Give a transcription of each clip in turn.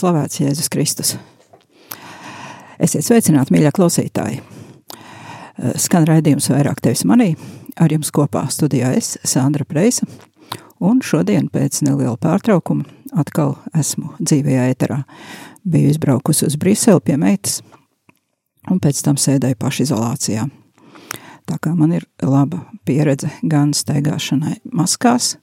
slavēts Jēzus Kristus. Esiet sveicināti, mīļie klausītāji! Skan raidījums vairāk tevis manī. Ar jums kopā studijā es, Sandra Preisa, un šodien pēc neliela pārtraukuma atkal esmu dzīvajā eterā. Biju izbraukusi uz Briseli pie meitas, un pēc tam sēdēju pašizolācijā. Tā kā man ir laba pieredze gan staigāšanai maskās,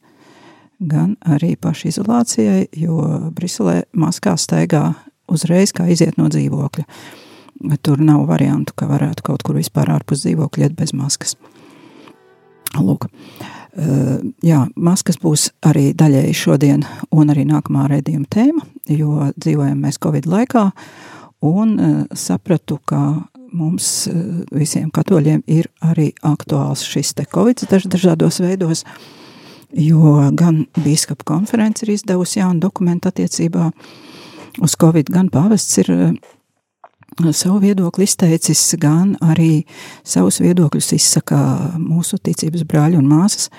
gan arī pašizolācijai, jo Briselē maskā staigā uzreiz, kā iziet no dzīvokļa. Tur nav variantu, ka varētu kaut kur vispār ārpus dzīvokļa iet bez maskas. Lūk, jā, maskas būs arī daļēji šodien un arī nākamā redzījuma tēma, jo dzīvojam mēs Covid laikā un sapratu, ka mums visiem katoļiem ir arī aktuāls šis te Covid daž, dažādos veidos, jo gan bīskapa konference ir izdevusi jaunu dokumentu attiecībā uz Covid, gan pāvests ir savu viedokli izteicis, gan arī savus viedokļus izsaka mūsu ticības brāļi un māsas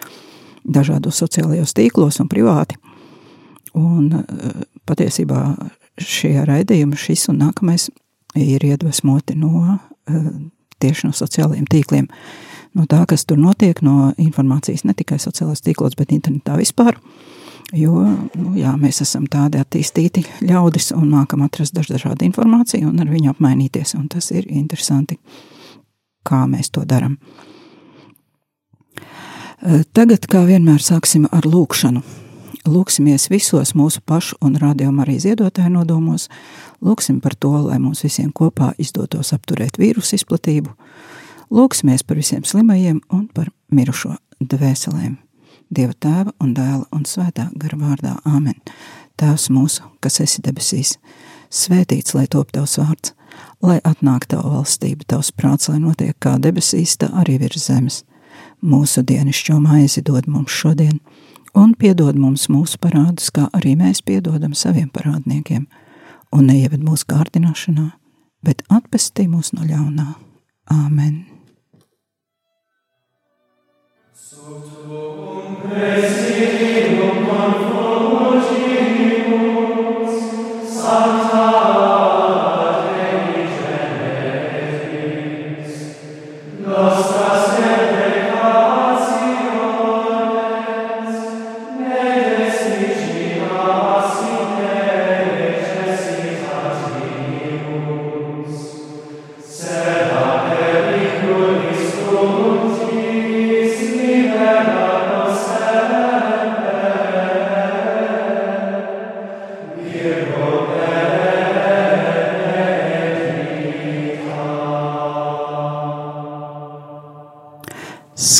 dažādos sociālajos tīklos un privāti. Un patiesībā šie raidījumi, šis un nākamais, ir iedvesmoti no tieši no sociālajiem tīkliem. No tā, kas tur notiek, no informācijas ne tikai sociālajos tīklos, bet internetā vispār. Jo nu, jā, mēs esam tādi attīstīti ļaudis un mākam atrast dažādu informāciju un ar viņu apmainīties. Tas ir interesanti, kā mēs to darām. Tagad, kā vienmēr, sāksim ar lūkšanu. Lūksimies visos mūsu pašu un rādījuma arī ziedotāju nodomos. Lūksim par to, lai mums visiem kopā izdotos apturēt vīrusu izplatību. Lūksimies par visiem slimajiem un par mirušo dvēselēm. Dieva tēva un dēla un svētā gara vārdā Āmen. Tēvs mūsu, kas esi debesīs, svētīts lai top tavs vārds, lai atnāk tava valstība, tavs prāts, lai notiek kā debesīs, tā arī virs zemes. Mūsu dienišķo maizi dod mums šodien, un piedod mums mūsu parādus, kā arī mēs piedodam saviem parādniekiem, un neieved mūsu kārdināšanā, bet atpestī mūs no ļaunā. Āmen! Sanctum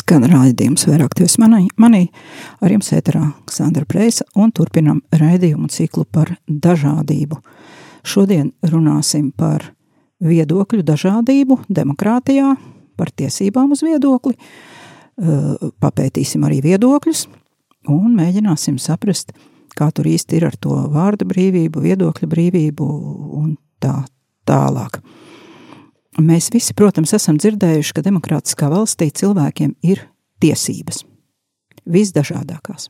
Skan raidījums vairāk tevis manī, manī ar jums ēterā Sandra Preisa un turpinam raidījumu ciklu par dažādību. Šodien runāsim par viedokļu dažādību demokrātijā, par tiesībām uz viedokli, papētīsim arī viedokļus un mēģināsim saprast, kā tur īsti ir ar to vārdu brīvību, viedokļu brīvību un tā tālāk. Mēs visi, protams, esam dzirdējuši, ka demokrātiskā valstī cilvēkiem ir tiesības. Visdažādākās.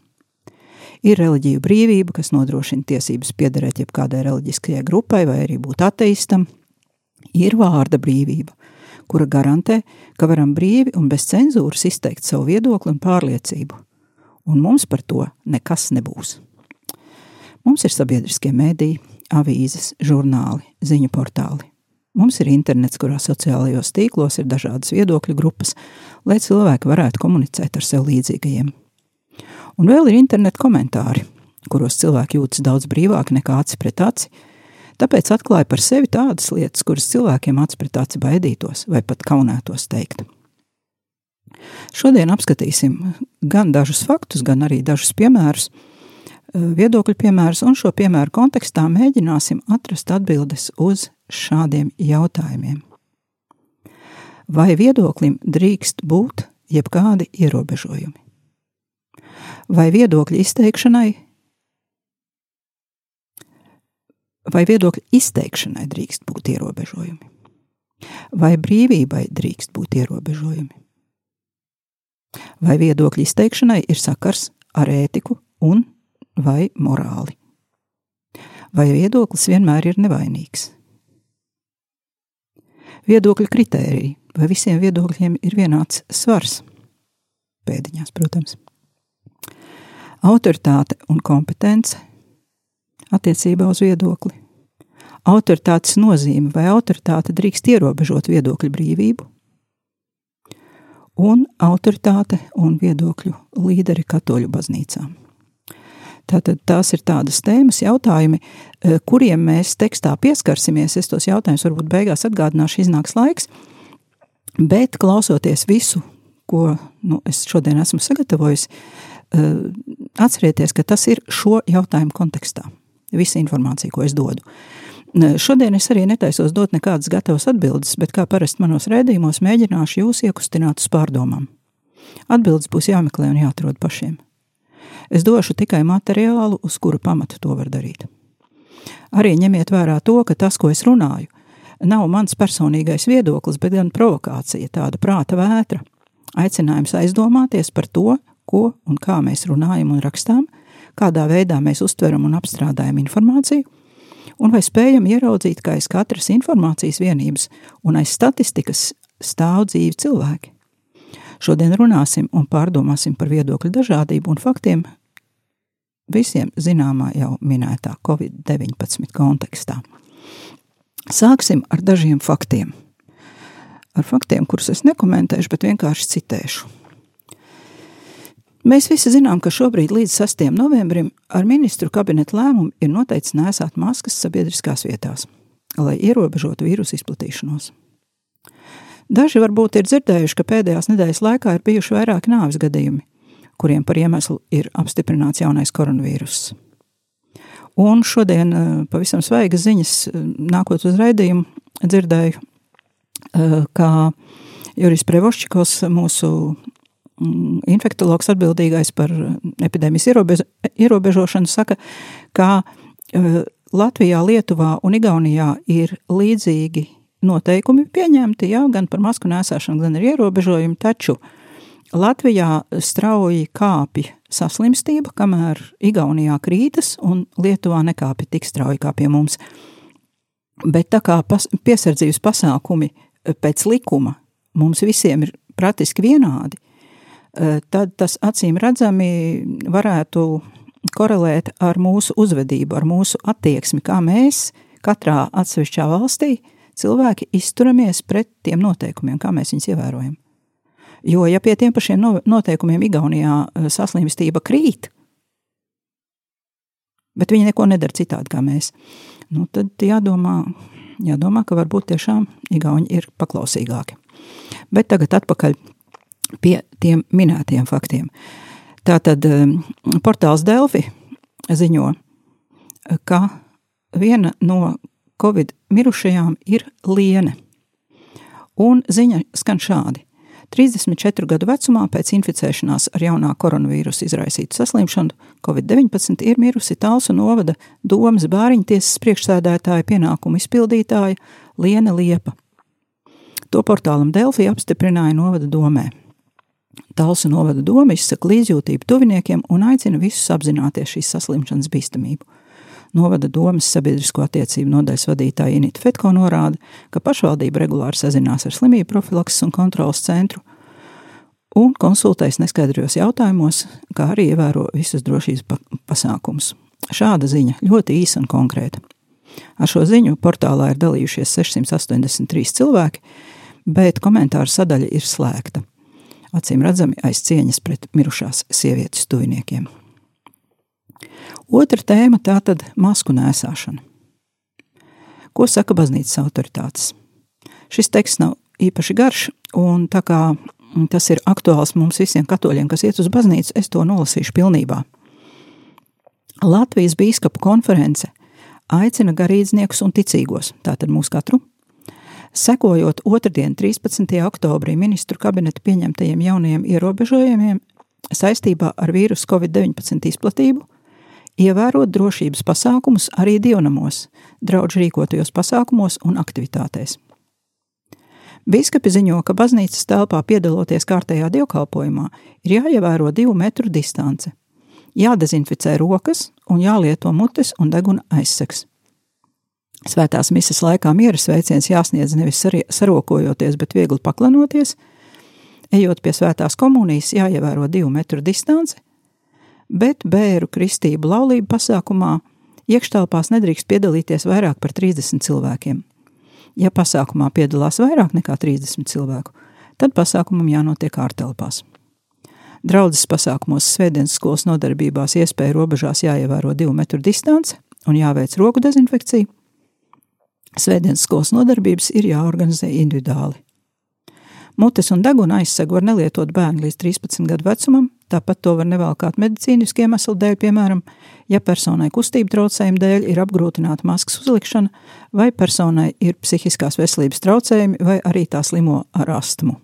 Ir reliģiju brīvība, kas nodrošina tiesības piederēt jebkādai reliģiskajai grupai vai arī būt ateistam. Ir vārda brīvība, kura garantē, ka varam brīvi un bez cenzūras izteikt savu viedokli un pārliecību, un mums par to nekas nebūs. Mums ir sabiedriskie mēdīji, avīzes, žurnāli, ziņu portāli. Mums ir internets, kurā sociālajos tīklos ir dažādas viedokļu grupas, lai cilvēki varētu komunicēt ar sev līdzīgajiem. Un vēl ir interneta komentāri, kuros cilvēki jūtas daudz brīvāk nekā aci pret aci, tāpēc atklāja par sevi tādas lietas, kuras cilvēkiem aci pret aci baidītos vai pat kaunētos teikt. Šodien apskatīsim gan dažus faktus, gan arī dažus piemērus, viedokļu piemērus, un šo piemēru kontekstā mēģināsim atrast atbildes uz šādiem jautājumiem. Vai viedoklim drīkst būt jebkādi ierobežojumi? Vai viedokļu izteikšanai, vai viedokļu izteikšanai drīkst būt ierobežojumi? Vai brīvībai drīkst būt ierobežojumi? Vai viedokļu izteikšanai ir sakars ar ētiku un vai morāli? Vai viedoklis vienmēr ir nevainīgs? Viedokļu kritērija. Vai visiem viedokļiem ir vienāds svars? Pēdiņās, protams. Autoritāte un kompetence attiecībā uz viedokli. Autoritātes nozīme vai autoritāte drīkst ierobežot viedokļu brīvību, un autoritāte un viedokļu līderi katoļu baznīcām. Tātad tās ir tādas tēmas, jautājumi, eh, kuriem mēs tekstā pieskarsimies. Es tos jautājumus varbūt beigās atgādināšu, iznāks laiks, bet klausoties visu, ko nu, es šodien esmu sagatavojis, eh, atcerieties, ka tas ir šo jautājumu kontekstā. Visa informācija, ko es dodu. Šodien es arī netaisos dot nekādas gatavas atbildes, bet kā parasti manos rēdījumos mēģināšu jūs iekustināt uz pārdomām. Atbildes būs jāmeklē un jāatrod pašiem. Es došu tikai materiālu, uz kura pamata to var darīt. Arī ņemiet vērā to, ka tas, ko es runāju, nav mans personīgais viedoklis, bet gan provokācija, tāda prāta vētra, aicinājums aizdomāties par to, ko un kā mēs runājam un rakstām, kādā veidā mēs uztveram un apstrādājam informāciju, un vai spējam ieraudzīt, ka aiz katras informācijas vienības un aiz statistikas stāv dzīvi cilvēki. Šodien runāsim un pārdomāsim par viedokļu dažādību un faktiem visiem zināmā jau minētā Covid-19 kontekstā. Sāksim ar dažiem faktiem. Ar faktiem, kurus es nekomentēšu, bet vienkārši citēšu. Mēs visi zinām, ka šobrīd līdz 6. novembrim ar ministru kabineta lēmumu ir noteikts nesāt maskas sabiedriskās vietās, lai ierobežotu vīrusu izplatīšanos. Daži varbūt ir dzirdējuši, ka pēdējās nedēļas laikā ir bijuši vairāki nāves gadījumi, kuriem par iemeslu ir apstiprināts jaunais koronavīruss. Un šodien eh, pavisam svaigas ziņas, eh, nākot uz raidījumu, dzirdēju, eh, ka Juris Prevoščikovs, mūsu mm, infektologs atbildīgais par epidēmijas ierobež ierobežošanu, saka, ka Latvijā, Lietuvā un Igaunijā ir līdzīgi noteikumi pieņemti, jā, gan par masku nēsāšanu, gan arī ierobežojumi, taču uh, Latvijā strauji kāpj saslimstība, kamēr Igaunijā krītas un Lietuvā nekāpj tik strauji kā pie mums. Bet tā kā pas, piesardzības pasākumi pēc likuma mums visiem ir praktiski vienādi, eh, tad tas acīm redzami varētu korelēt ar mūsu uzvedību, ar mūsu attieksmi, kā mēs katrā atsevišķā valstī cilvēki izturamies pret tiem noteikumiem, kā mēs viņus ievērojam. Jo, ja pie tiem pašiem noteikumiem Igaunijā eh, saslimstība krīt, bet viņi neko nedara citādi kā mēs, nu, tad jādomā, jādomā, ka varbūt tiešām Igauni ir paklausīgāki. Bet tagad atpakaļ pie tiem minētiem faktiem. Tātad eh, portāls Delfi ziņo, ka viena no Covid mirušajām ir liene. Un ziņa skan šādi. 34 gadu vecumā pēc inficēšanās ar jaunā koronavīrusa izraisītu saslimšanu Covid-19 ir mirusi Talsu novada domas bāriņtiesas priekšsēdētāja pienākumu izpildītāja Liena Liepa. To portālam Delfī apstiprināja novada domē. Talsu novada doma izsaka līdzjūtību tuviniekiem un aicina visus apzināties šīs saslimšanas bīstamību. Novada domas sabiedrisko attiecību nodaļas vadītāja Inita Fetko norāda, ka pašvaldība regulāri sazinās ar slimību profilakses un kontrolas centru un konsultējas neskaidrojos jautājumos, kā arī ievēro visus drošības pa pasākumus. Šāda ziņa ļoti īsa un konkrēta. Ar šo ziņu portālā ir dalījušies 683 cilvēki, bet komentāru sadaļa ir slēgta. Acīm redzami aiz cieņas pret mirušās sievietes tuviniekiem. Otra tēma tā tad masku nēsāšana. Ko saka baznīcas autoritātes? Šis teksts nav īpaši garš, un tā kā tas ir aktuāls mums visiem katoļiem, kas iet uz baznīcu, es to nolasīšu pilnībā. Latvijas bīskapu konference aicina garīdzniekus un ticīgos, tātad mūsu katru, sekojot otrdien, 13. oktobrī ministru kabineta pieņemtajiem jaunajiem ierobežojumiem saistībā ar vīrusu Covid-19 izplatību, ievērot drošības pasākumus arī dievnamos, draudžu rīkotajos pasākumos un aktivitātēs. Bīskapi ziņo, ka baznīcas telpā piedaloties kārtējā dievkalpojumā ir jāievēro divu metru distance, jādezinficē rokas un jālieto mutes un deguna aizsegs. Svētās misas laikā miera sveiciens jāsniedz nevis sarokojoties, bet viegli paklanoties, ejot pie svētās komunijas jāievēro divu metru distance, bet bēru kristību laulību pasākumā iekštelpās nedrīkst piedalīties vairāk par 30 cilvēkiem. Ja pasākumā piedalās vairāk nekā 30 cilvēku, tad pasākumam jānotiek ārtelpās. Draudzes pasākumos svētdienas skolas nodarbībās iespēja robežās jāievēro divu metru distance un jāveic roku dezinfekcija. Svētdienas skolas nodarbības ir jāorganizē individuāli. Mutes un deguna aizsegu var nelietot bērni līdz 13 gadu vecumam, tāpat to var nevalkāt medicīnisku iemeslu dēļ, piemēram, ja personai kustību traucējumu dēļ ir apgrūtināta maskas uzlikšana, vai personai ir psihiskās veselības traucējumi, vai arī tā slimo ar astmu.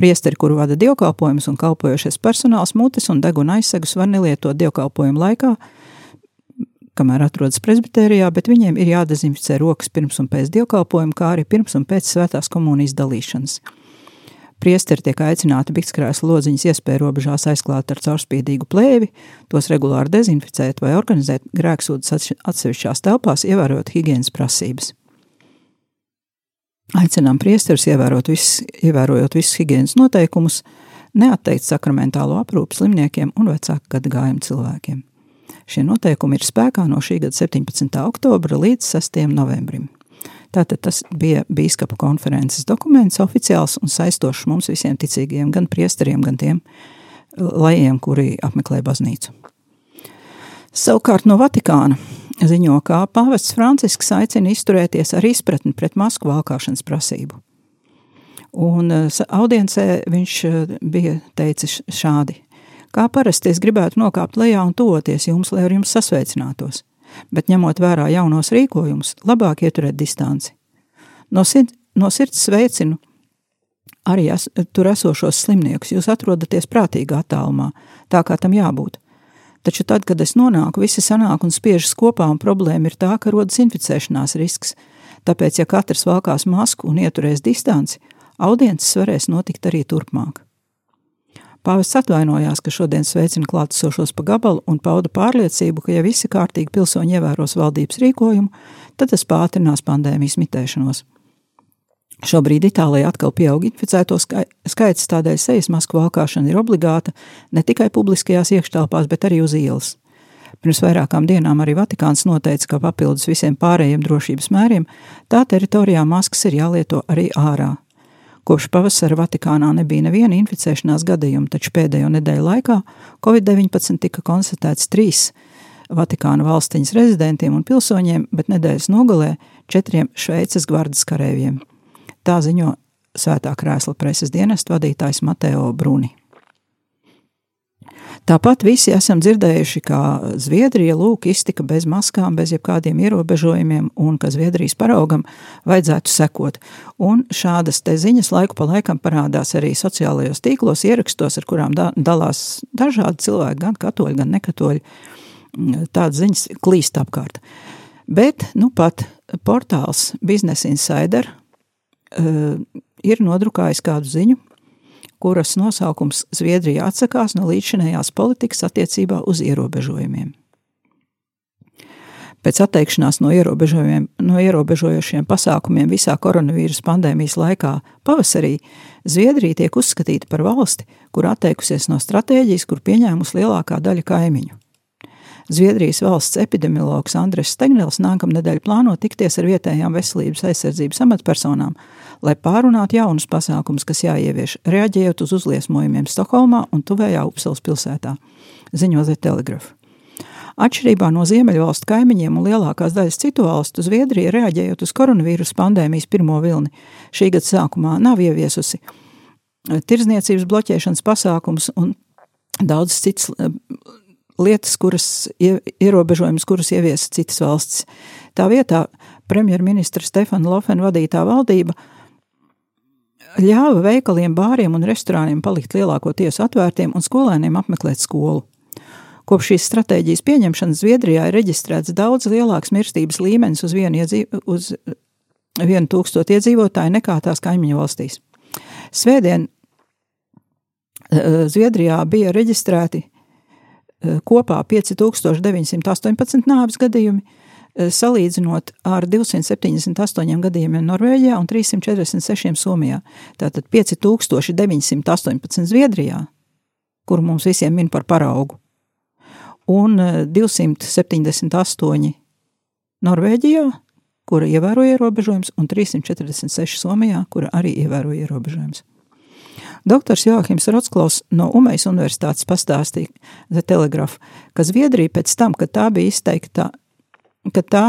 Priesteri, kuru vada dievkalpojumus un kalpojošais personāls, mutes un deguna aizsegus var nelietot dievkalpojumu laikā, kamēr atrodas presbitērijā, bet viņiem ir jādezinficē rokas pirms un pēc dievkalpojuma, kā arī pirms un pēc svētās komunijas dalīšanas. Priesteri tiek aicināti bikskrēslu lodziņas iespēju robežās aizklāt ar caurspīdīgu plēvi, tos regulāri dezinficēt vai organizēt grēksūdas atsevišķās telpās, ievērot higienas prasības. Aicinām priesterus ievērot visus, ievērojot visus higiēnas noteikumus, neatteikt sakramentālo aprūpu slimniekiem un vecāku gadu gājumu cilvēkiem. Šie noteikumi ir spēkā no šī gada 17. oktobra līdz 6. novembrim. Tātad tas bija biskupa konferences dokuments, oficiāls un saistošs mums visiem ticīgiem, gan priesteriem, gan tiem lajiem, kuri apmeklē baznīcu. Savukārt no Vatikāna ziņo, ka pāvests Francisks aicina izturēties ar izpratni pret masku valkāšanas prasību. Un eh, audiencē viņš eh, bija teicis šādi: Kā parasti es gribētu nokāpt lejā un toties jums, lai ar jums sasveicinātos, bet ņemot vērā jaunos rīkojumus, labāk ieturēt distanci. No, sirds, no sirds sveicinu arī es, tur esošos slimniekus. Jūs atrodaties prātīgā attālumā, tā kā tam jābūt. Taču tad, kad es nonāku, visi sanāk un spiežas kopā, un problēma ir tā, ka rodas inficēšanās risks. Tāpēc, ja katrs valkās masku un ieturēs distanci, audiences varēs notikt arī turpmāk. Pāvests atvainojās, ka šodien sveicina klātesošos pa gabalu un pauda pārliecību, ka ja visi kārtīgi pilsoņi ievēros valdības rīkojumu, tad tas pātrinās pandēmijas mitēšanos. Šobrīd Itālijā atkal pieaug inficēto skaits, tādēļ sejas masku valkāšana ir obligāta ne tikai publiskajās iekštelpās, bet arī uz ielas. Pirms vairākām dienām arī Vatikāns noteica, ka papildus visiem pārējiem drošības mēriem, tā teritorijā maskas ir jālieto arī ārā. Kopš pavasara Vatikānā nebija neviena inficēšanās gadījuma, taču pēdējo nedēļu laikā Covid-19 tika konstatēts trīs Vatikāna valstiņas rezidentiem un pilsoņiem, bet nedēļas nogalē četriem Šveices gvardas karēviem. Tā ziņo Svētā krēsla preses dienesta vadītājs Mateo Bruni. Tāpat visi esam dzirdējuši, ka Zviedrija lūk iztika bez maskām, bez jebkādiem ierobežojumiem, un ka Zviedrijas paraugam vajadzētu sekot. Un šādas te ziņas laiku pa laikam parādās arī sociālajos tīklos, ierakstos, ar kurām da dalās dažādi cilvēki, gan katoļi, gan nekatoļi. Tādas ziņas klīst apkārt. Bet, nu pat portāls Business Insider uh, ir nodrukājis kādu ziņu, kuras nosaukums Zviedrija atsakās no līdzinējās politikas attiecībā uz ierobežojumiem. Pēc atteikšanās no, no ierobežojošiem pasākumiem visā koronavīrus pandēmijas laikā pavasarī Zviedrija tiek uzskatīta par valsti, kur atteikusies no stratēģijas, kur pieņēmusi lielākā daļa kaimiņu. Zviedrijas valsts epidemiologs Andres Stegnels nākamnedēļ plāno tikties ar vietējām veselības aizsardzības amatpersonām, lai pārunātu jaunus pasākumus, kas jāievieš, reaģējot uz uzliesmojumiem Stokholmā un tuvējā Upsals pilsētā, ziņo The Telegraph. Atšķirībā no Ziemeļvalstu kaimiņiem un lielākās daļas citu valstu, Zviedrija, reaģējot uz koronavīrus pandēmijas pirmo vilni, šī gada sākumā nav ieviesusi tirzniecības bloķēšanas pasākums un daudzas citas lietas, kuras ierobežojumus, kurus ieviesa citas valstis. Tā vietā premjerministra Stefana Lofena vadītā valdība ļāva veikaliem, bāriem un restorāniem palikt lielākoties atvērtiem un skolēniem apmeklēt skolu. Kopš šīs stratēģijas pieņemšanas Zviedrijā ir reģistrēts daudz lielāks mirstības līmenis uz vienu, iedzīv, uz vienu tūkstotu iedzīvotāju nekā tās kaimiņu valstīs. Svētdien Zviedrijā bija reģistrēti kopā 5918 nāves gadījumi, salīdzinot ar 278 gadījumiem Norvēģijā un 346 Somijā. Tātad 5918 Zviedrijā, kuru mums visiem min par paraugu, un 278 Norvēģijā, kura ievēro ierobežojums, un 346 Somijā, kura arī ievēro ierobežojums. Doktors Joachims Rotsklaus no Umejas universitātes pastāstīja The Telegraph, ka Zviedrija pēc tam, kad tā bija izteikta, ka tā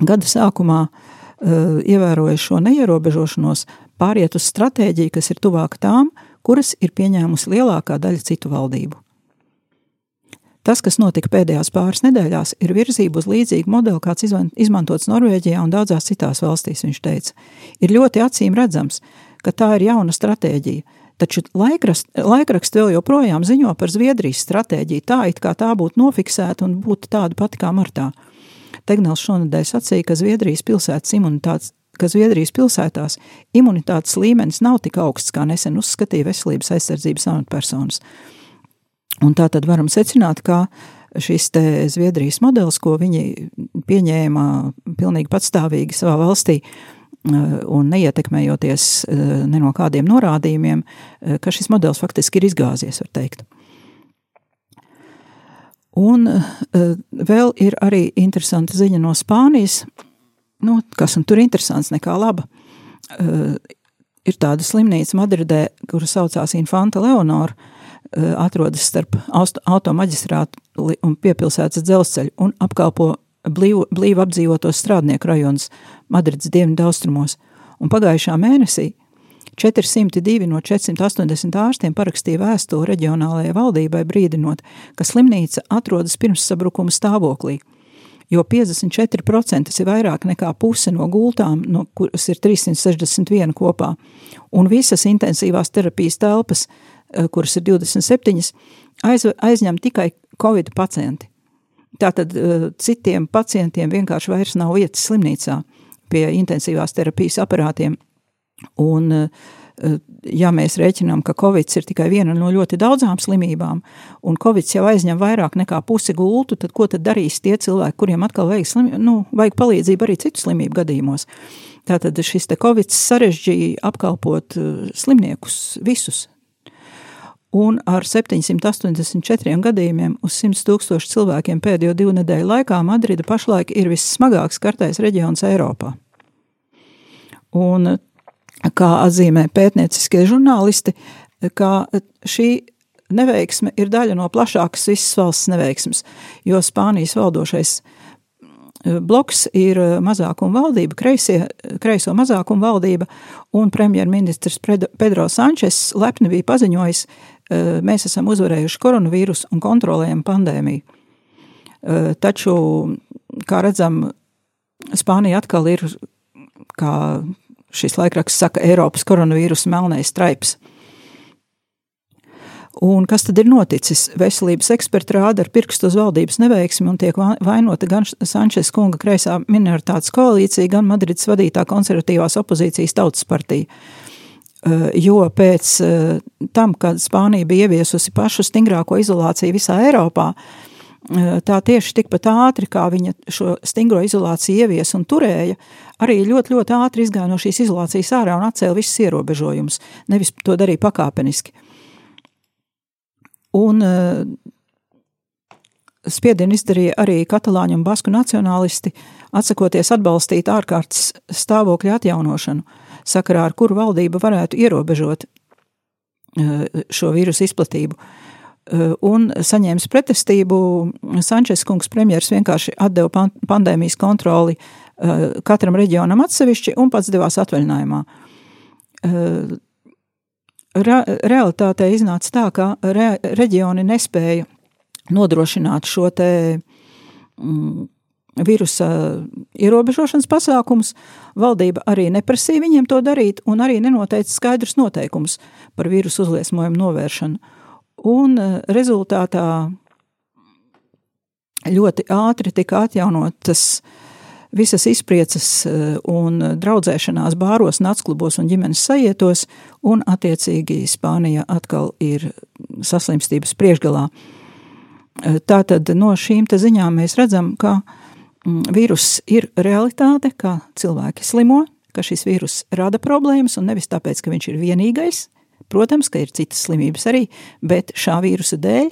gada sākumā uh, ievēroja šo neierobežošanos, pāriet uz stratēģiju, kas ir tuvāka tām, kuras ir pieņēmusi lielākā daļa citu valdību. Tas, kas notika pēdējās pāris nedēļās, ir virzība uz līdzīgu modeli, kāds izmantots Norvēģijā un daudzās citās valstīs, viņš teica. Ir ļoti acīm redzams, ka tā ir jauna stratēģija. Taču laikraksts laikrakst vēl joprojām ziņo par Zviedrijas stratēģiju, tā it kā tā būtu nofiksēta un būtu tāda pati kā martā. Tegnels šonadēļ sacīja, ka Zviedrijas pilsētas imunitātes ka Zviedrijas pilsētās imunitātes līmenis nav tik augsts, kā nesen uzskatīja veselības aizsardzības amatpersonas. Un tā tad varam secināt, ka šis Zviedrijas modelis, ko viņi pieņēma pilnīgi patstāvīgi savā valstī, uh, un neietekmējoties eh, ne no kādiem norādījumiem, eh, ka šis modelis faktiski ir izgāzies, var teikt. Un vēl ir arī interesanta ziņa no Spānijas, nu, kas tur ir interesants nekā laba. Ir tāda slimnīca Madridē, kura saucās Infanta Leonora, atrodas starp automaģistrātu un piepilsētas dzelzceļu un apkalpo blīvi, blīvi apdzīvotos strādnieku rajonus Madrides dienvidu austrumos, un pagājušā mēnesī 402 no 480 ārstiem parakstīja vēstuli reģionālajai valdībai brīdinot, ka slimnīca atrodas pirms sabrukuma stāvoklī, jo 54% tas ir vairāk nekā puse no gultām, no kuras ir 361 kopā, un visas intensīvās terapijas telpas, eh, kuras ir 27, aiz, aizņem tikai Covid pacienti. Tātad eh, citiem pacientiem vienkārši vairs nav vietas slimnīcā pie intensīvās terapijas aparātiem. Un, eh, ja mēs rēķinām, ka Covid ir tikai viena no ļoti daudzām slimībām, un Covid jau aizņem vairāk nekā pusi gultu, tad ko tad darīs tie cilvēki, kuriem atkal vajag, slim, nu, vajag palīdzību arī citu slimību gadījumos? Tātad šis Covid sarežģīja apkalpot eh, slimniekus visus, un ar 784 gadījumiem uz 100 tūkstošu cilvēkiem pēdējo divu nedēļu laikā Madrida pašlaik ir vissmagāk skartais reģions Eiropā. Un, kā atzīmē pētnieciskie žurnālisti, šī neveiksme ir daļa no plašākas visas valsts neveiksmes, jo Spānijas valdošais bloks ir mazākuma valdība, kreisie, kreiso mazākuma valdība, un premjerministrs Pedro Sančes lepni bija paziņojis, mēs esam uzvarējuši koronavīrusu un kontrolējam pandēmiju. Taču, kā redzam, Spānija atkal ir, kā šis laikraksts saka, Eiropas koronavīrusa melnais straips. Un kas tad ir noticis? Veselības eksperti rāda ar pirkstu uz valdības neveiksmi un tiek vainota gan Sančes kunga kreisā minoritātes koalīcija, gan Madrids vadītā konservatīvās opozīcijas tautas partija. Eh, jo pēc eh, tam, kad Spānija bija ieviesusi pašu stingrāko izolāciju visā Eiropā, eh, tā tieši tikpat ātri, kā viņa šo stingro izolāciju ievies un turēja, arī ļoti, ļoti ātri izgāja no šīs izolācijas ārā un atcēla visus ierobežojumus, nevis to darīja pakāpeniski. Un spiedienu izdarīja arī katalāņu un basku nacionālisti, atsakoties atbalstīt ārkārtas stāvokļa atjaunošanu sakarā ar kuru valdība varētu ierobežot eh, šo vīrusu izplatību. Eh, un saņēmis pretestību, Sančes kungs premjers vienkārši atdeva pandēmijas kontroli katram reģionam atsevišķi un pats devās atvaļinājumā. Re, realitātē iznāca tā, ka re, reģioni nespēja nodrošināt šo te mm, virusa ierobežošanas pasākumus. Valdība arī neprasīja viņiem to darīt, un arī nenoteica skaidrus noteikumus par vīrusu uzliesmojumu novēršanu. Un eh, rezultātā ļoti ātri tika atjaunotas visas izpriecas eh, un draudzēšanās bāros, nacklubos un ģimenes sajietos, un attiecīgi Spānija atkal ir saslimstības priekšgalā. Eh, tātad no šīm ziņām mēs redzam, ka mm, vīrus ir realitāte, ka cilvēki slimo, ka šis vīrus rada problēmas, un nevis tāpēc, ka viņš ir vienīgais. Protams, ka ir citas slimības arī, bet šā vīrusa dēļ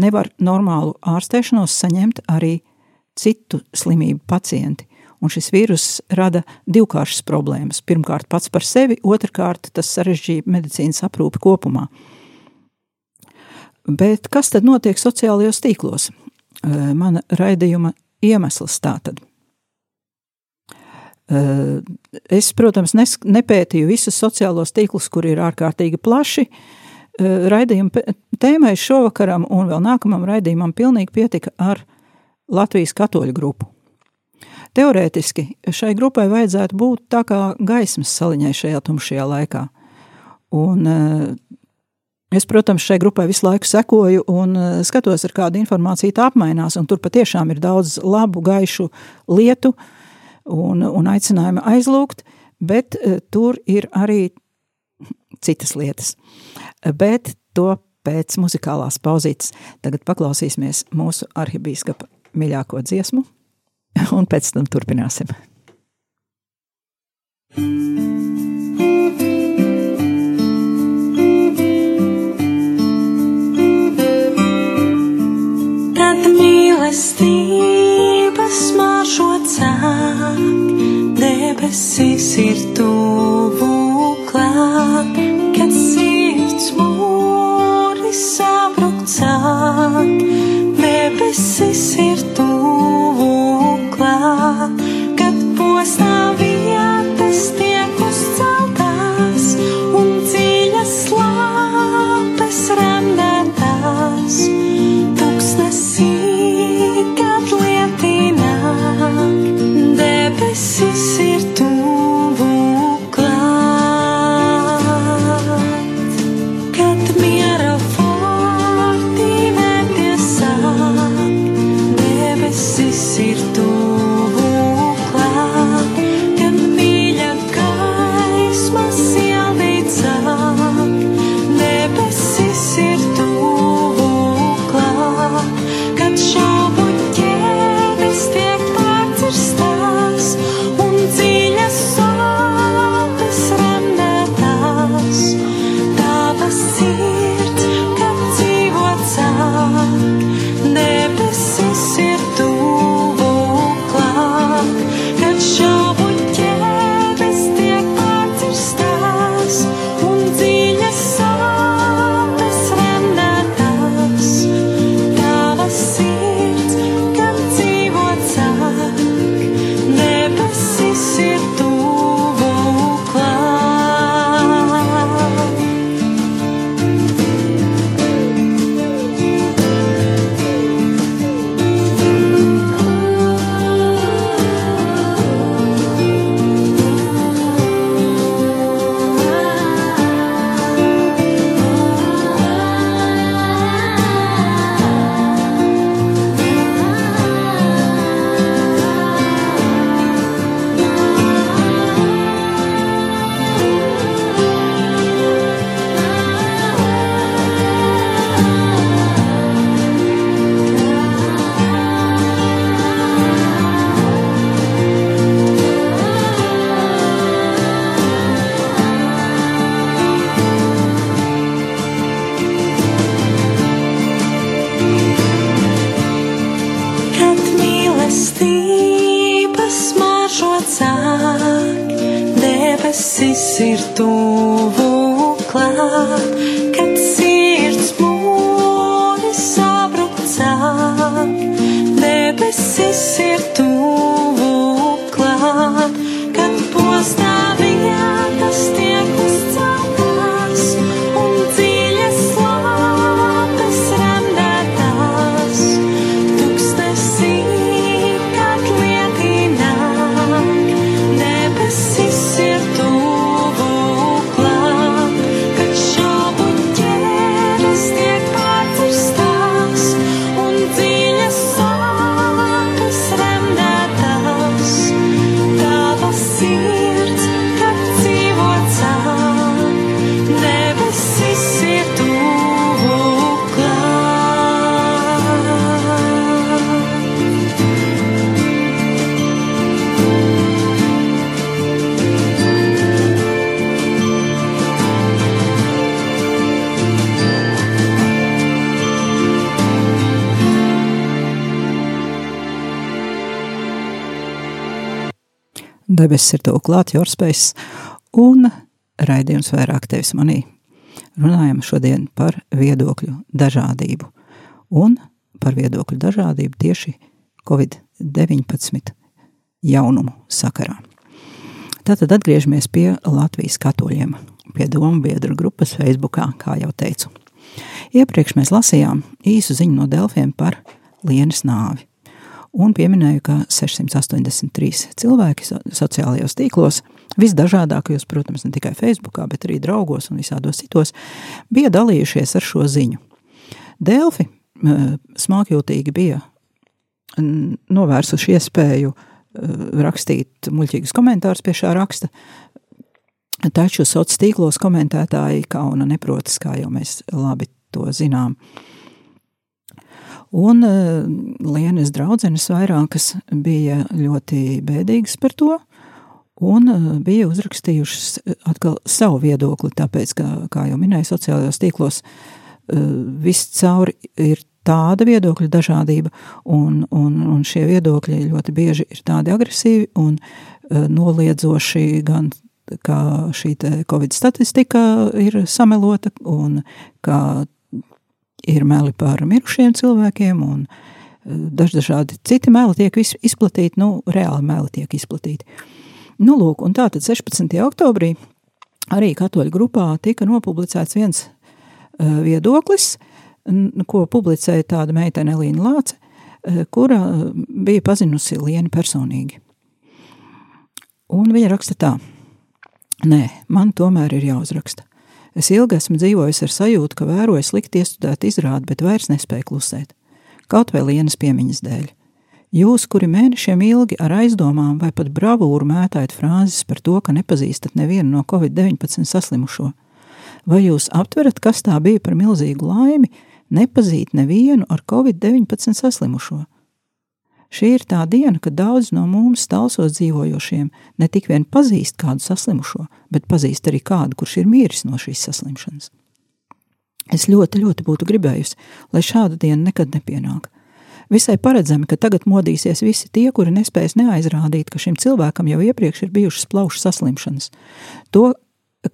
nevar normālu ārstēšanos saņemt arī citu slimību pacienti. Un šis vīrus rada divkāršas problēmas. Pirmkārt, pats par sevi, otrkārt, tas sarežģīja medicīnas aprūpi kopumā. Bet kas tad notiek sociālajos tīklos? Mana raidījuma iemesls tātad. Es, protams, nes, nepētīju visus sociālos tīklus, kur ir ārkārtīgi plaši. Raidījuma tēmai šovakaram un vēl nākamam raidījumam pilnīgi pietika ar Latvijas katoļu grupu. Teorētiski šai grupai vajadzētu būt tā kā gaismas saliņai šajā tumšajā laikā. Un es, protams, šai grupai visu laiku sekoju un skatos, ar kādu informāciju tā apmainās, tur patiešām ir daudz labu, gaišu lietu, un, un aicinājumi aizlūgt, bet e, tur ir arī citas lietas. Bet to pēc muzikālās pauzītes tagad paklausīsimies mūsu arhibīskapa mīļāko dziesmu, un pēc tam turpināsim. Tad mīlestības mažo cāk, debesis ir tuvu klāt, kad sirds mūri sabruk debesis ir tuvu klāt, kad sirds mūri sabruk cāk, debesis ir Debesis ir to klāt, Jorspējas, un raidījums vairāk tevis manī. Runājam šodien par viedokļu dažādību un par viedokļu dažādību tieši Covid-19 jaunumu sakarā. Tātad atgriežamies pie Latvijas katoļiem, pie domu biedru grupas Facebookā, kā jau teicu. Iepriekš mēs lasījām īsu ziņu no Delfiem par Lienas nāvi un pieminēju, ka 683 cilvēki sociālajos tīklos, visdažādākajos, protams, ne tikai Facebookā, bet arī draugos un visādos citos, bija dalījušies ar šo ziņu. Delfi smākjūtīgi bija novērsuši iespēju rakstīt muļķīgus komentārus pie šā raksta, taču sociālos tīklos komentētāji kauna neprotas, kā jau mēs labi to zinām. Un uh, Lienas draudzenes vairākas bija ļoti bēdīgas par to, un uh, bija uzrakstījušas eh, atkal savu viedokli, tāpēc, ka, kā jau minēju, sociālajos tīklos uh, viss cauri ir tāda viedokļa dažādība, un, un, un šie viedokļi ļoti bieži ir tādi agresīvi un noliedzoši gan kā šī Covid statistika ir samelota, un kā ir meli par mirušiem cilvēkiem, un eh, dažādi citi meli tiek izplatīti, nu, reāli meli tiek izplatīti. Nu, lūk, un tātad 16. oktobrī arī katoļu grupā tika nopublicēts viens uh, viedoklis, ko publicēja tāda meitene Elīna Lāce, uh, kura bija pazinusi Lienu personīgi. Un viņa raksta tā, nē, man tomēr ir jāuzraksta. Es ilgi esmu dzīvojis ar sajūtu, ka vēroju slikti iestudētu izrādi, bet vairs nespēju klusēt. Kaut vai lienas piemiņas dēļ. Jūs, kuri mēnešiem ilgi ar aizdomām vai pat bravūru mētājat frāzes par to, ka nepazīstat nevienu no covid-19 saslimušo, vai jūs aptverat, kas tā bija par milzīgu laimi, nepazīt nevienu ar covid-19 saslimušo? Šī ir tā diena, kad daudz no mums talsos dzīvojošiem ne tik vien pazīst kādu saslimušo, bet pazīst arī kādu, kurš ir miris no šīs saslimšanas. Es ļoti, ļoti būtu gribējusi, lai šāda diena nekad nepienāk. Visai paredzami, ka tagad modīsies visi tie, kuri nespēs neaizrādīt, ka šim cilvēkam jau iepriekš ir bijušas plaušu saslimšanas. To,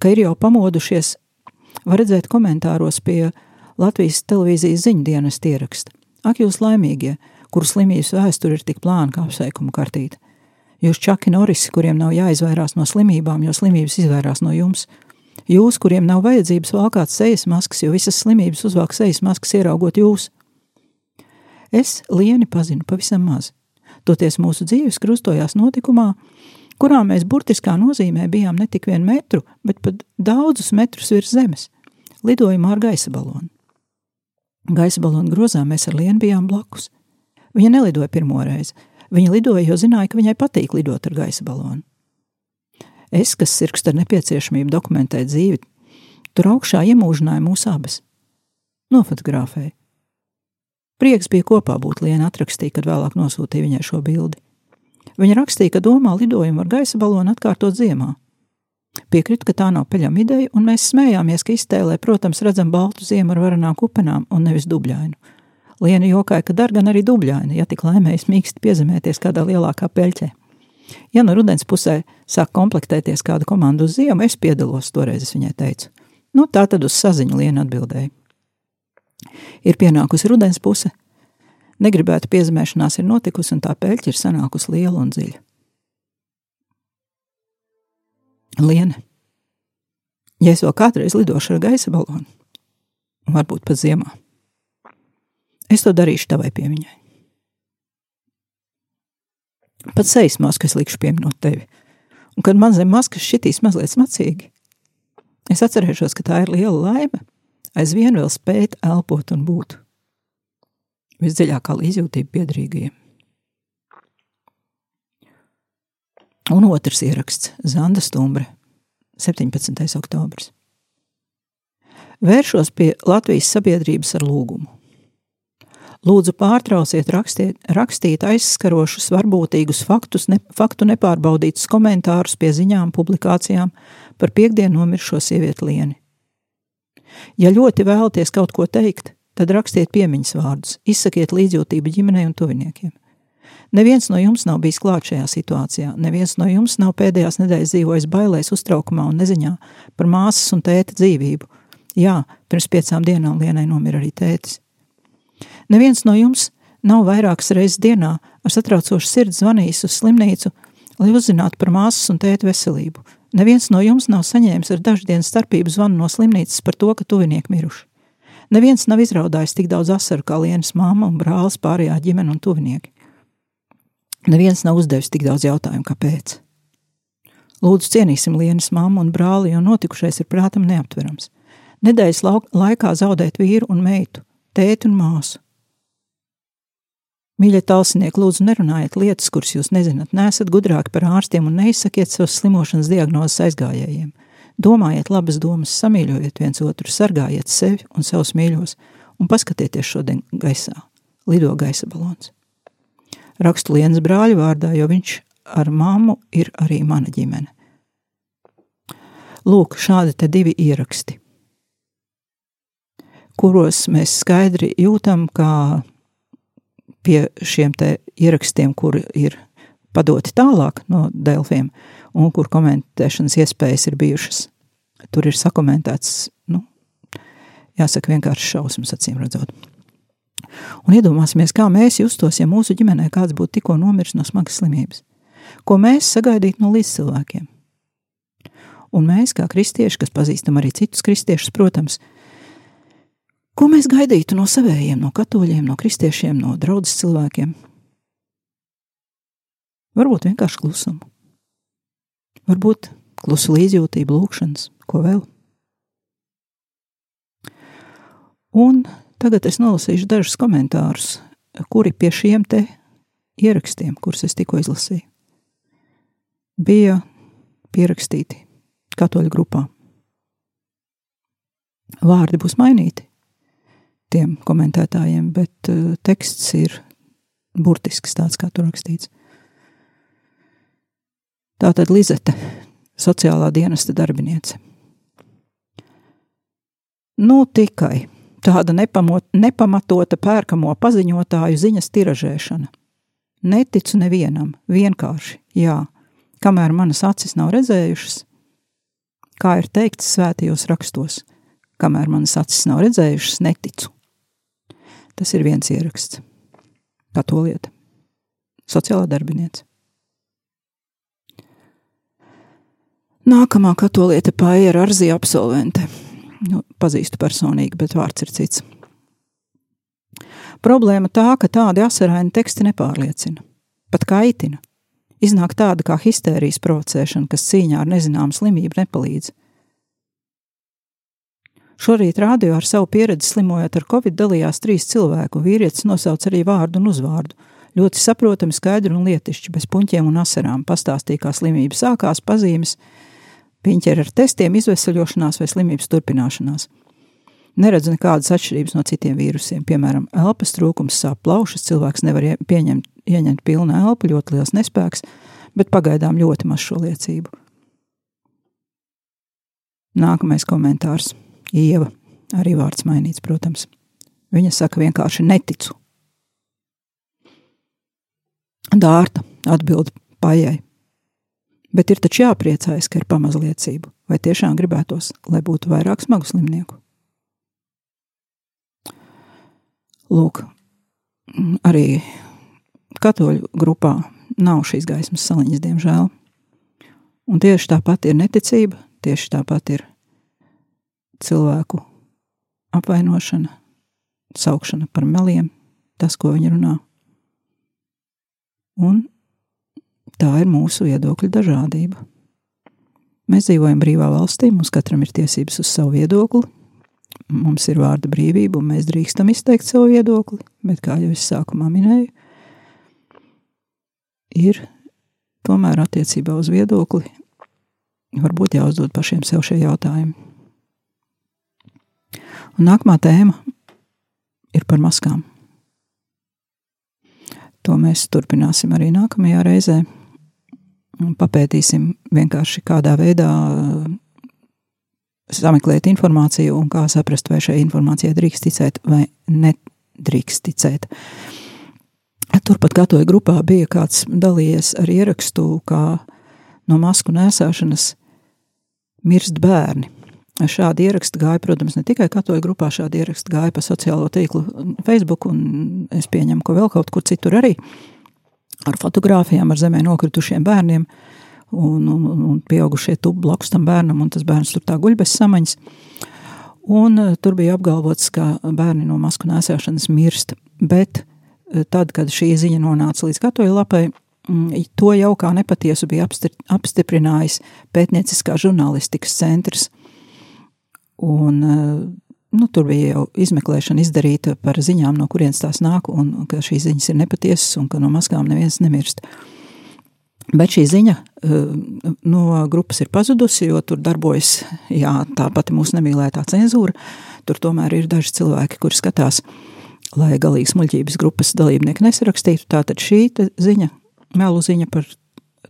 ka ir jau pamodušies, var redzēt komentāros pie Latvijas televīzijas ziņdienas ieraksta. Ak, jūs laimīgie! Kuru slimības vēsture ir tik plāna kā apsveikuma kartīte. Jūs čaki norisi, kuriem nav jāizvairās no slimībām, jo slimības izvairās no jums. Jūs, kuriem nav vajadzības valkāt sejas maskas, jo visas slimības uzvelk sejas maskas ieraugot jūs. Es lieni pazinu pavisam maz. Toties mūsu dzīves krustojās notikumā, kurā mēs burtiskā nozīmē bijām ne tik vienu metru, bet pat daudzus metrus virs zemes, lidojumā ar gaisa balonu. Gaisa balonu grozā mēs ar lienu bijām blakus. Viņa nelidoja pirmo reizi. Viņa lidoja, jo zināja, ka viņai patīk lidot ar gaisa balonu. Es, kas sirgst ar nepieciešamību dokumentēt dzīvi, tur augšā iemūžināja mūs abas. Nofotografēja. Prieks bija kopā būt Liena atrakstīja, kad vēlāk nosūtīja viņai šo bildi. Viņa rakstīja, ka domā lidojumu ar gaisa balonu atkārtot ziemā. Piekrita, ka tā nav peļama ideja, un mēs smējāmies, ka iztēlē, protams, redzam baltu ziemu ar varanām kupenām un nevis dubļainu. Liena jokāja, ka dar gan arī dubļaini, ja tik laimējas mīksti piezemēties kādā lielākā peļķē. Ja no rudens pusē sāk komplektēties kāda komanda uz ziemu, es piedalos, toreiz es viņai teicu. Nu, tā tad uz saziņu Liena atbildēja. Ir pienākusi rudens puse, negribēta piezemēšanās ir notikusi, un tā peļķa ir sanākusi liela un dziļa. Liena, ja es vēl kādreiz lidošu ar gaisa balonu, varbūt pat ziemā, Es to darīšu tavai piemiņai. Pat sejas maskas likšu pieminot tevi. Un kad man zem maskas šitīs mazliet smacīgi, es atcerēšos, ka tā ir liela laime, aizvien vēl spēt elpot un būt. Visdziļākā līdzjūtība piedrīgajiem. Un otrs ieraksts - Zanda Stumbre, 17. oktobris. Vēršos pie Latvijas sabiedrības ar lūgumu. Lūdzu, pārtrauciet rakstiet, rakstīt aizskarošus, varbūtīgus faktus, ne, faktu nepārbaudītus komentārus pie ziņām, publikācijām par piekdienu nomiršo sievieti lieni. Ja ļoti vēlaties kaut ko teikt, tad rakstiet piemiņas vārdus, izsakiet līdzjūtību ģimenei un tuviniekiem. Neviens no jums nav bijis klāt šajā situācijā. Neviens no jums nav pēdējās nedēļas dzīvojis bailēs, uztraukumā un neziņā par māsas un tēta dzīvību. Jā, pirms piecām dienām Lienai nomira arī tētis. Neviens no jums nav vairākas reizes dienā ar satraucošu sirdi zvanījis uz slimnīcu, lai uzzinātu par māsas un tēta veselību. Neviens no jums nav saņēmis ar dažu dienu starpību zvanu no slimnīcas par to, ka tuvinieki miruši. Neviens nav izraudājis tik daudz asaru kā Lienas māma un brālis pārējā ģimene un tuvinieki. Neviens nav uzdevis tik daudz jautājumu, kāpēc. Lūdzu, cienīsim Lienas māmu un brāli, jo notikušais ir prātam neaptverams. Nedēļas laikā zaudēt vīru un meitu, tēti un māsu. Mīļie talsinieki, lūdzu, nerunājiet lietas, kuras jūs nezināt, nesat gudrāki par ārstiem un neizsakiet savas slimošanas diagnozes aizgājējiem. Domājiet labas domas, samīļojiet viens otru, sargājiet sevi un savus mīļos, un paskatieties šodien gaisā, lido gaisa balons. Rakstu Lienas brāļa vārdā, jo viņš ar mammu ir arī mana ģimene. Lūk, šādi te divi ieraksti, kuros mēs skaidri jūtam, kā pie šiem ierakstiem, kuri ir padoti tālāk no Delfiem un kur komentēšanas iespējas ir bijušas. Tur ir sakomentēts, nu, jāsaka, vienkārši šausmas acīm redzot. Un iedomāsimies, kā mēs justos, ja mūsu ģimenē kāds būtu tikko nomiris no smagas slimības. Ko mēs sagaidītu no līdzcilvēkiem? Un mēs, kā kristieši, kas pazīstam arī citus kristiešus, protams, Ko mēs gaidītu no savējiem, no katoļiem, no kristiešiem, no draudzes cilvēkiem? Varbūt vienkārši klusumu. Varbūt klusu līdzjūtību, lūkšanas, ko vēl. Un tagad es nolasīšu dažus komentārus, kuri pie šiem te ierakstiem, kurus es tikko izlasīju, bija pierakstīti katoļu grupā. Vārdi būs mainīti, tiem komentētājiem, bet uh, teksts ir burtisks, tāds kā tur rakstīts. Tā tad Lizete, sociālā dienesta darbiniece. Nu, tikai tāda nepamot, nepamatota pērkamo paziņotāju ziņas tiražēšana. Neticu nevienam, vienkārši, jā, kamēr manas acis nav redzējušas, kā ir teikts svētajos rakstos, kamēr manas acis nav redzējušas, neticu. Tas ir viens ieraksts. Kā to lieta? Sociālā darbiniece. Nākamā katoliete Paija ir Arzija absolvente. Nu, pazīstu personīgi, bet vārds ir cits. Problēma tā, ka tādi asaraini teksti nepārliecina, pat kaitina. Iznāk tāda kā histērijas provocēšana, kas cīņā ar nezināmu slimību nepalīdz. Šorīt rādio ar savu pieredzi slimojot ar covid dalījās trīs cilvēku. Vīrietis nosauca arī vārdu un uzvārdu. Ļoti saprotami, skaidri un lietišķi, bez puņķiem un asarām. Pastāstīja, kā slimība sākās, pazīmes, piņķer ar testiem, izvesaļošanās vai slimības turpināšanās. Neredzu nekādas atšķirības no citiem vīrusiem. Piemēram, elpas trūkums, sāp plaušas, cilvēks nevar pieņemt, ieņemt pilnu elpu, ļoti liels nespēks, bet pagaidām ļoti maz šo liecību. Nākamais komentārs. Ieva, arī vārds mainīts, protams. Viņa saka vienkārši neticu. Dārta atbild paiei. Bet ir taču jāpriecājas, ka ir pamazliecība, vai tiešām gribētos, lai būtu vairāk smagu slimnieku. Lūk, arī katoļu grupā nav šīs gaismas saliņas, diemžēl. Un tieši tāpat ir neticība, tieši tāpat ir cilvēku apvainošana, saukšana par meliem, tas, ko viņi runā. Un tā ir mūsu viedokļu dažādība. Mēs dzīvojam brīvā valstī, mums katram ir tiesības uz savu viedokli, mums ir vārda brīvība, un mēs drīkstam izteikt savu viedokli, bet, kā jau es sākumā minēju, ir tomēr attiecībā uz viedokli varbūt jāuzdod pašiem sev šie jautājumi. Un nākamā tēma ir par maskām. To mēs turpināsim arī nākamajā reizē. Papētīsim vienkārši kādā veidā sameklēt informāciju un kā saprast, vai šai informācijai drīkst ticēt vai nedrīkst ticēt. Turpat katoja grupā bija kāds dalījies ar ierakstu, kā no masku nēsāšanas mirst bērni. Šādi ieraksti gāja, protams, ne tikai katoja grupā, šādi ieraksti gāja pa sociālo tīklu Facebook, un es pieņemu, ka vēl kaut kur citur arī ar fotogrāfijām ar zemē nokritušiem bērniem, un, un, un pieaugušie tubu blakus tam bērnam, un tas bērns tur tā guļ bez samaņas. Un uh, tur bija apgalvots, ka bērni no masku nēsāšanas mirst, bet uh, tad, kad šī ziņa nonāca līdz katoja lapai, mm, to jau kā nepatiesu bija apstiprinājis pētnieciskā žurnālistikas centrs, Un, eh, nu, tur bija jau izmeklēšana izdarīta par ziņām, no kurienes tās nāk, un ka šīs ziņas ir nepatiesas, un ka no maskām neviens nemirst. Bet šī ziņa eh, no grupas ir pazudusi, jo tur darbojas jā, tā pati mūsu nemīlētā cenzūra. Tur tomēr ir daži cilvēki, kuri skatās, lai galīgi smuļķības grupas dalībnieki nesarakstītu. Tātad šī ziņa, melu ziņa par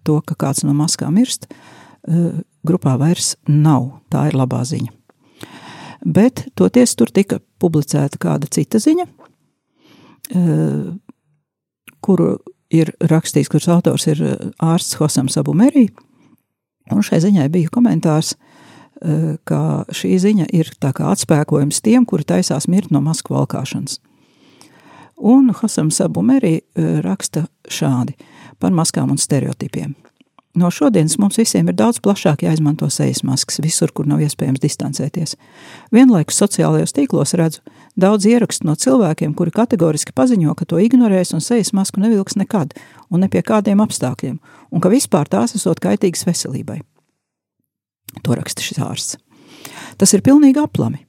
to, ka kāds no maskām mirst, eh, grupā vairs nav. Tā ir labā ziņa bet toties tur tika publicēta kāda cita ziņa, eh, kuru ir rakstījis, kuras autors ir eh, ārsts Hosams Abumerī, un šai ziņai bija komentārs, eh, ka šī ziņa ir tā kā atspēkojums tiem, kuri taisās mirt no masku valkāšanas. Un Hosams Abumerī raksta šādi par maskām un stereotipiem. No šodienas mums visiem ir daudz plašāk jāizmanto sejas maskas visur, kur nav iespējams distancēties. Vienlaikus sociālajos tīklos redzu daudz ierakstu no cilvēkiem, kuri kategoriski paziņo, ka to ignorēs un sejas masku nevilks nekad un ne pie kādiem apstākļiem, un ka vispār tās esot kaitīgas veselībai. To raksta šis ārsts. Tas ir pilnīgi aplami.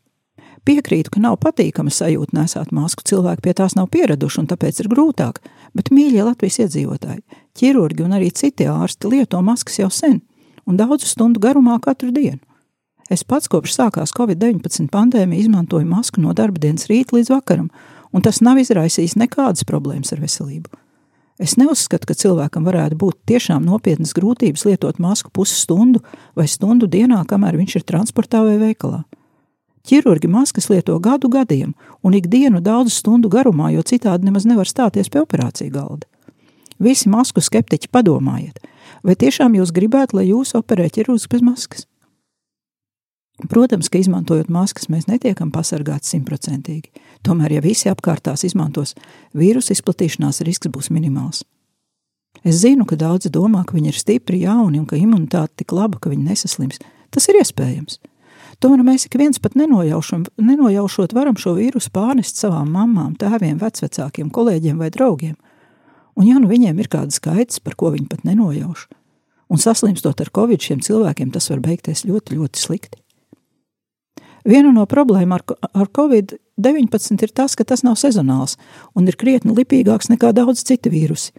Piekrītu, ka nav patīkama sajūta nesāt masku, cilvēki pie tās nav pieraduši, un tāpēc ir grūtāk. Bet, mīļie Latvijas iedzīvotāji, ķirurgi un arī citi ārsti lieto maskas jau sen, un daudzu stundu garumā katru dienu. Es pats kopš sākās Covid-19 pandēmija izmantoju masku no darba dienas rīta līdz vakaram, un tas nav izraisījis nekādas problēmas ar veselību. Es neuzskatu, ka cilvēkam varētu būt tiešām nopietnas grūtības lietot masku pusstundu vai stundu dienā, kamēr viņš ir transportā vai veikalā. Ķirurgi maskas lieto gadu gadiem un ikdienu daudzu stundu garumā, jo citādi nemaz nevar stāties pie operāciju galda. Visi masku skeptiķi padomājiet, vai tiešām jūs gribētu, lai jūs operē ķirurgs bez maskas? Protams, ka izmantojot maskas, mēs netiekam pasargāti simtprocentīgi. Tomēr, ja visi apkārtās izmantos, vīrusu izplatīšanās risks būs minimāls. Es zinu, ka daudzi domā, ka viņi ir stipri, jauni un ka imunitāte tik laba, ka viņi nesaslims. Tas ir iespējams. Tomēr mēs ik viens pat nenojaušot varam šo vīrusu pārnest savām mamām, tēviem, vecvecākiem, kolēģiem vai draugiem. Un ja nu viņiem ir kāda skaits, par ko viņi pat nenojauš, un saslimstot ar covid šiem cilvēkiem, tas var beigties ļoti, ļoti slikti. Viena no problēmām ar, ar covid-19 ir tas, ka tas nav sezonāls un ir krietni lipīgāks nekā daudz citi vīrusi.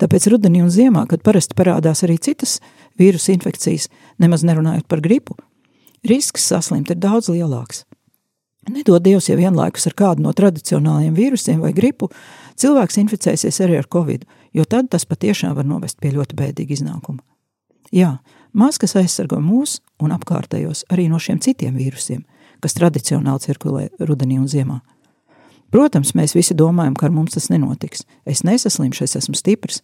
Tāpēc rudenī un ziemā, kad parasti parādās arī citas vīrusu infekcijas, nemaz nerunājot par gripu, risks saslimt ir daudz lielāks. Nedod Dievs, ja vienlaikus ar kādu no tradicionālajiem vīrusiem vai gripu cilvēks inficēsies arī ar covid, jo tad tas patiešām var novest pie ļoti bēdīga iznākuma. Jā, maskas aizsargo mūs un apkārtējos arī no šiem citiem vīrusiem, kas tradicionāli cirkulē rudenī un ziemā. Protams, mēs visi domājam, ka ar mums tas nenotiks. Es nesaslimšu, es esmu stiprs.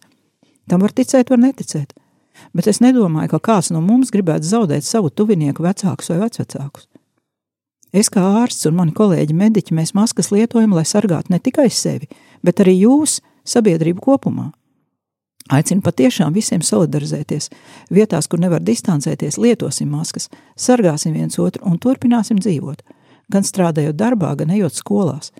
Tam var ticēt, var neticēt bet es nedomāju, ka kāds no mums gribētu zaudēt savu tuvinieku vecākus vai vecvecākus. Es kā ārsts un mani kolēģi mediķi mēs maskas lietojam, lai sargātu ne tikai sevi, bet arī jūs, sabiedrību kopumā. Aicinu patiešām visiem solidarizēties. Vietās, kur nevar distancēties, lietosim maskas, sargāsim viens otru un turpināsim dzīvot. Gan strādājot darbā, gan ejot skolās.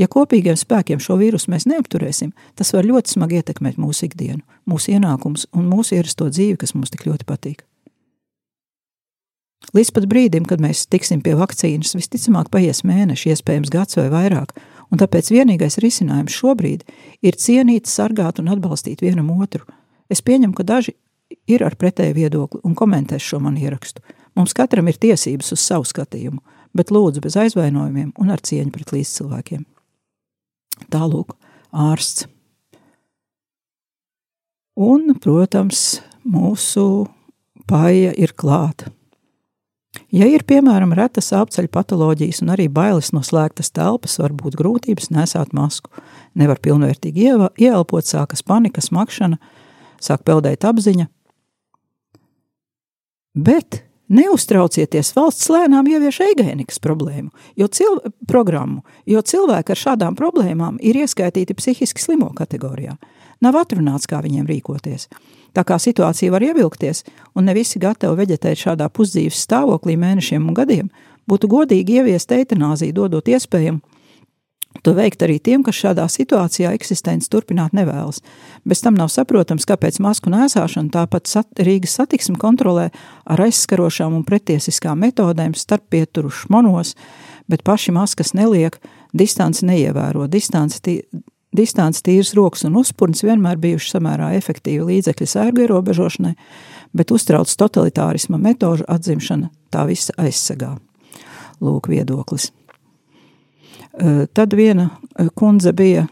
Ja kopīgiem spēkiem šo vīrusu mēs neapturēsim, tas var ļoti smagi ietekmēt mūsu ikdienu, mūsu ienākumus un mūsu ierasto dzīvi, kas mums tik ļoti patīk. Līdz pat brīdim, kad mēs tiksim pie vakcīnas, visticamāk paies mēneši, iespējams gads vai vairāk, un tāpēc vienīgais risinājums šobrīd ir cienīt, sargāt un atbalstīt vienam otru. Es pieņemu, ka daži ir ar pretēju viedokli un komentēs šo manu ierakstu. Mums katram ir tiesības uz savu skatījumu, bet lūdzu bez aizvainojumiem un ar cieņu pret līdzcilvēkiem. Tālūk, ārsts. Un, protams, mūsu paja ir klāta. Ja ir piemēram retas apceļu patoloģijas un arī bailes no slēgtas telpas, var būt grūtības nesāt masku. Nevar pilnvērtīgi ieelpot, sākas panika, smakšana, sāk peldēt apziņa. Bet neuztraucieties, valsts lēnām ievieš eigēnikas problēmu, jo, cil programmu, jo cilvēki ar šādām problēmām ir ieskaitīti psihiski slimo kategorijā. Nav atrunāts, kā viņiem rīkoties. Tā kā situācija var ievilkties, un ne visi gatavi veģetēt šādā pusdzīves stāvoklī mēnešiem un gadiem, būtu godīgi ieviest eitanāziju, dodot iespējumu to veikt arī tiem, kas šādā situācijā eksistenci turpināt nevēlas. Bez tam nav saprotams, kāpēc masku nēsāšana tāpat sat Rīgas satiksmi kontrolē ar aizskarošām un pretiesiskām metodēm starp pieturu šmonos, bet paši maskas neliek, distanci neievēro, distanci Distance, tīras rokas un uzpūns vienmēr bijuši samērā efektīvi līdzekļi sērgu ierobežošanai, bet uztrauc totalitārisma metožu atzimšana tā visa aizsegā. Lūk, viedoklis. Tad viena kundze bija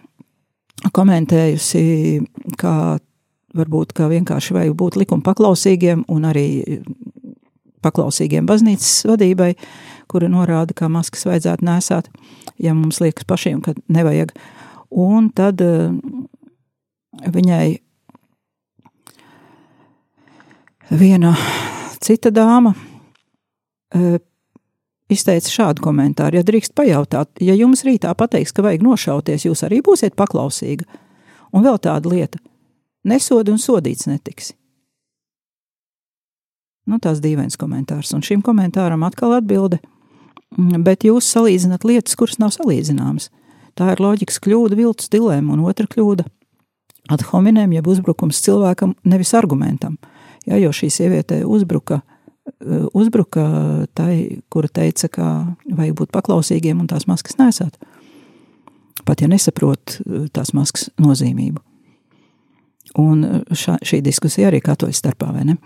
komentējusi, kā varbūt kā vienkārši vajag būt likuma paklausīgiem un arī paklausīgiem baznīcas vadībai, kura norāda, kā maskas vajadzētu nēsāt, ja mums liekas pašiem, ka nevajag. Un tad viņai viena cita dāma izteica šādu komentāru. Ja drīkst pajautāt, ja jums rītā pateiks, ka vajag nošauties, jūs arī būsiet paklausīga. Un vēl tāda lieta - nesodi un sodīts netiksi. Nu, tās dīvains komentārs, un šim komentāram atkal atbilde, bet jūs salīdzināt lietas, kuras nav salīdzināmas. Tā ir loģikas kļūda, viltus dilēma, un otra kļūda - ad hominem, jeb uzbrukums cilvēkam, nevis argumentam. Ja, jo šī sieviete uzbruka, uzbruka tai, kura teica, ka vajag būt paklausīgiem un tās maskas nesāt. Pat ja nesaprot eh, tās maskas nozīmību. Un eh, šā, šī diskusija arī katoļu starpā, vai ne?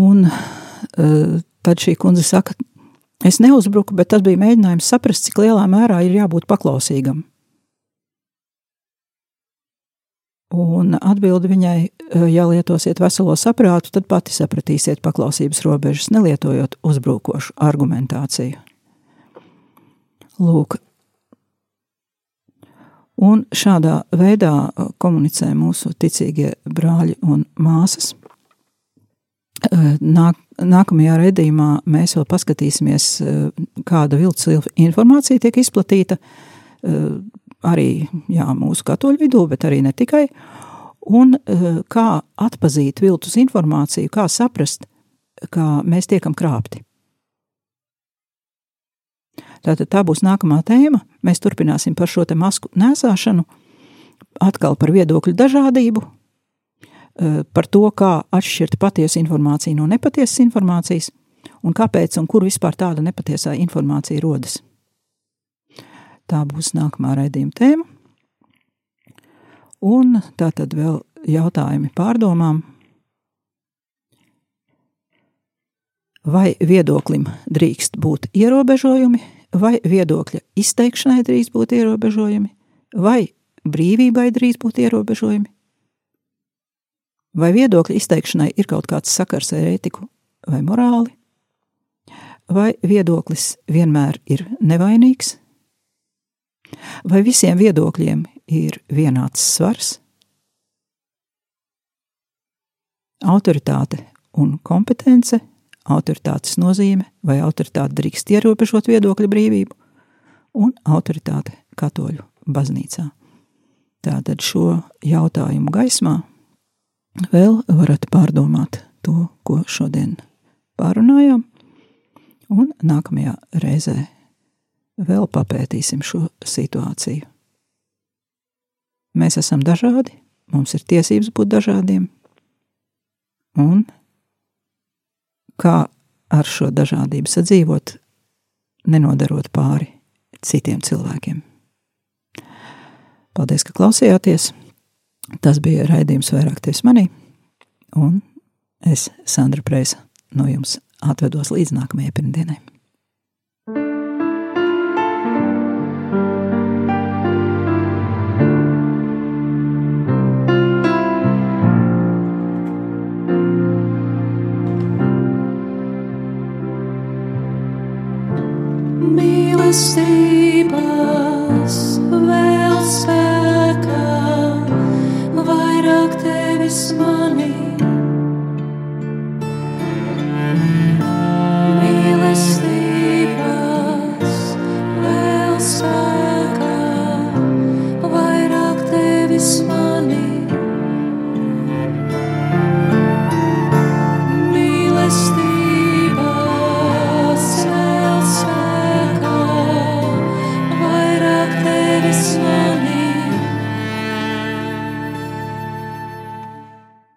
Un Tad šī kundze saka, es neuzbruku, bet tas bija mēģinājums saprast, cik lielā mērā ir jābūt paklausīgam. Un atbildi viņai, ja lietosiet veselo saprātu, tad pati sapratīsiet paklausības robežas, nelietojot uzbrukošu argumentāciju. Lūk, un šādā veidā komunicē mūsu ticīgie brāļi un māsas. Nāk, nākamajā redzējumā mēs vēl paskatīsimies, kāda viltus informācija tiek izplatīta arī jā, mūsu katoļu vidū, bet arī ne tikai. Un kā atzīt viltus informāciju, kā saprast, kā mēs tiekam krāpti. Tātad tā būs nākamā tēma. Mēs turpināsim par šo masku nēsāšanu, atkal par viedokļu dažādību, Eh, par to, kā atšķirt patiesu informāciju no nepatiesas informācijas un kāpēc un kur vispār tāda nepatiesā informācija rodas. Tā būs nākamā raidījuma tēma. Un tā tad vēl jautājumi pārdomām. Vai viedoklim drīkst būt ierobežojumi, vai viedokļa izteikšanai drīkst būt ierobežojumi, vai brīvībai drīkst būt ierobežojumi, Vai viedokļa izteikšanai ir kaut kāds sakars ar ētiku vai morāli? Vai viedoklis vienmēr ir nevainīgs? Vai visiem viedokļiem ir vienāds svars? Autoritāte un kompetence, autoritātes nozīme, vai autoritāte drīkst ierobežot viedokļu brīvību, un autoritāte katoļu baznīcā. Tātad šo jautājumu gaismā vēl varat pārdomāt to, ko šodien pārunājām, un nākamajā reizē vēl papētīsim šo situāciju. Mēs esam dažādi, mums ir tiesības būt dažādiem, un kā ar šo dažādību sadzīvot, nenodarot pāri citiem cilvēkiem. Paldies, ka klausījāties! Tas bija raidījums vairāk ties manī, un es, Sandra Prēsa, no jums atvedos līdz nākamajai pirmdienai. Mīlestības vēl spēlēt.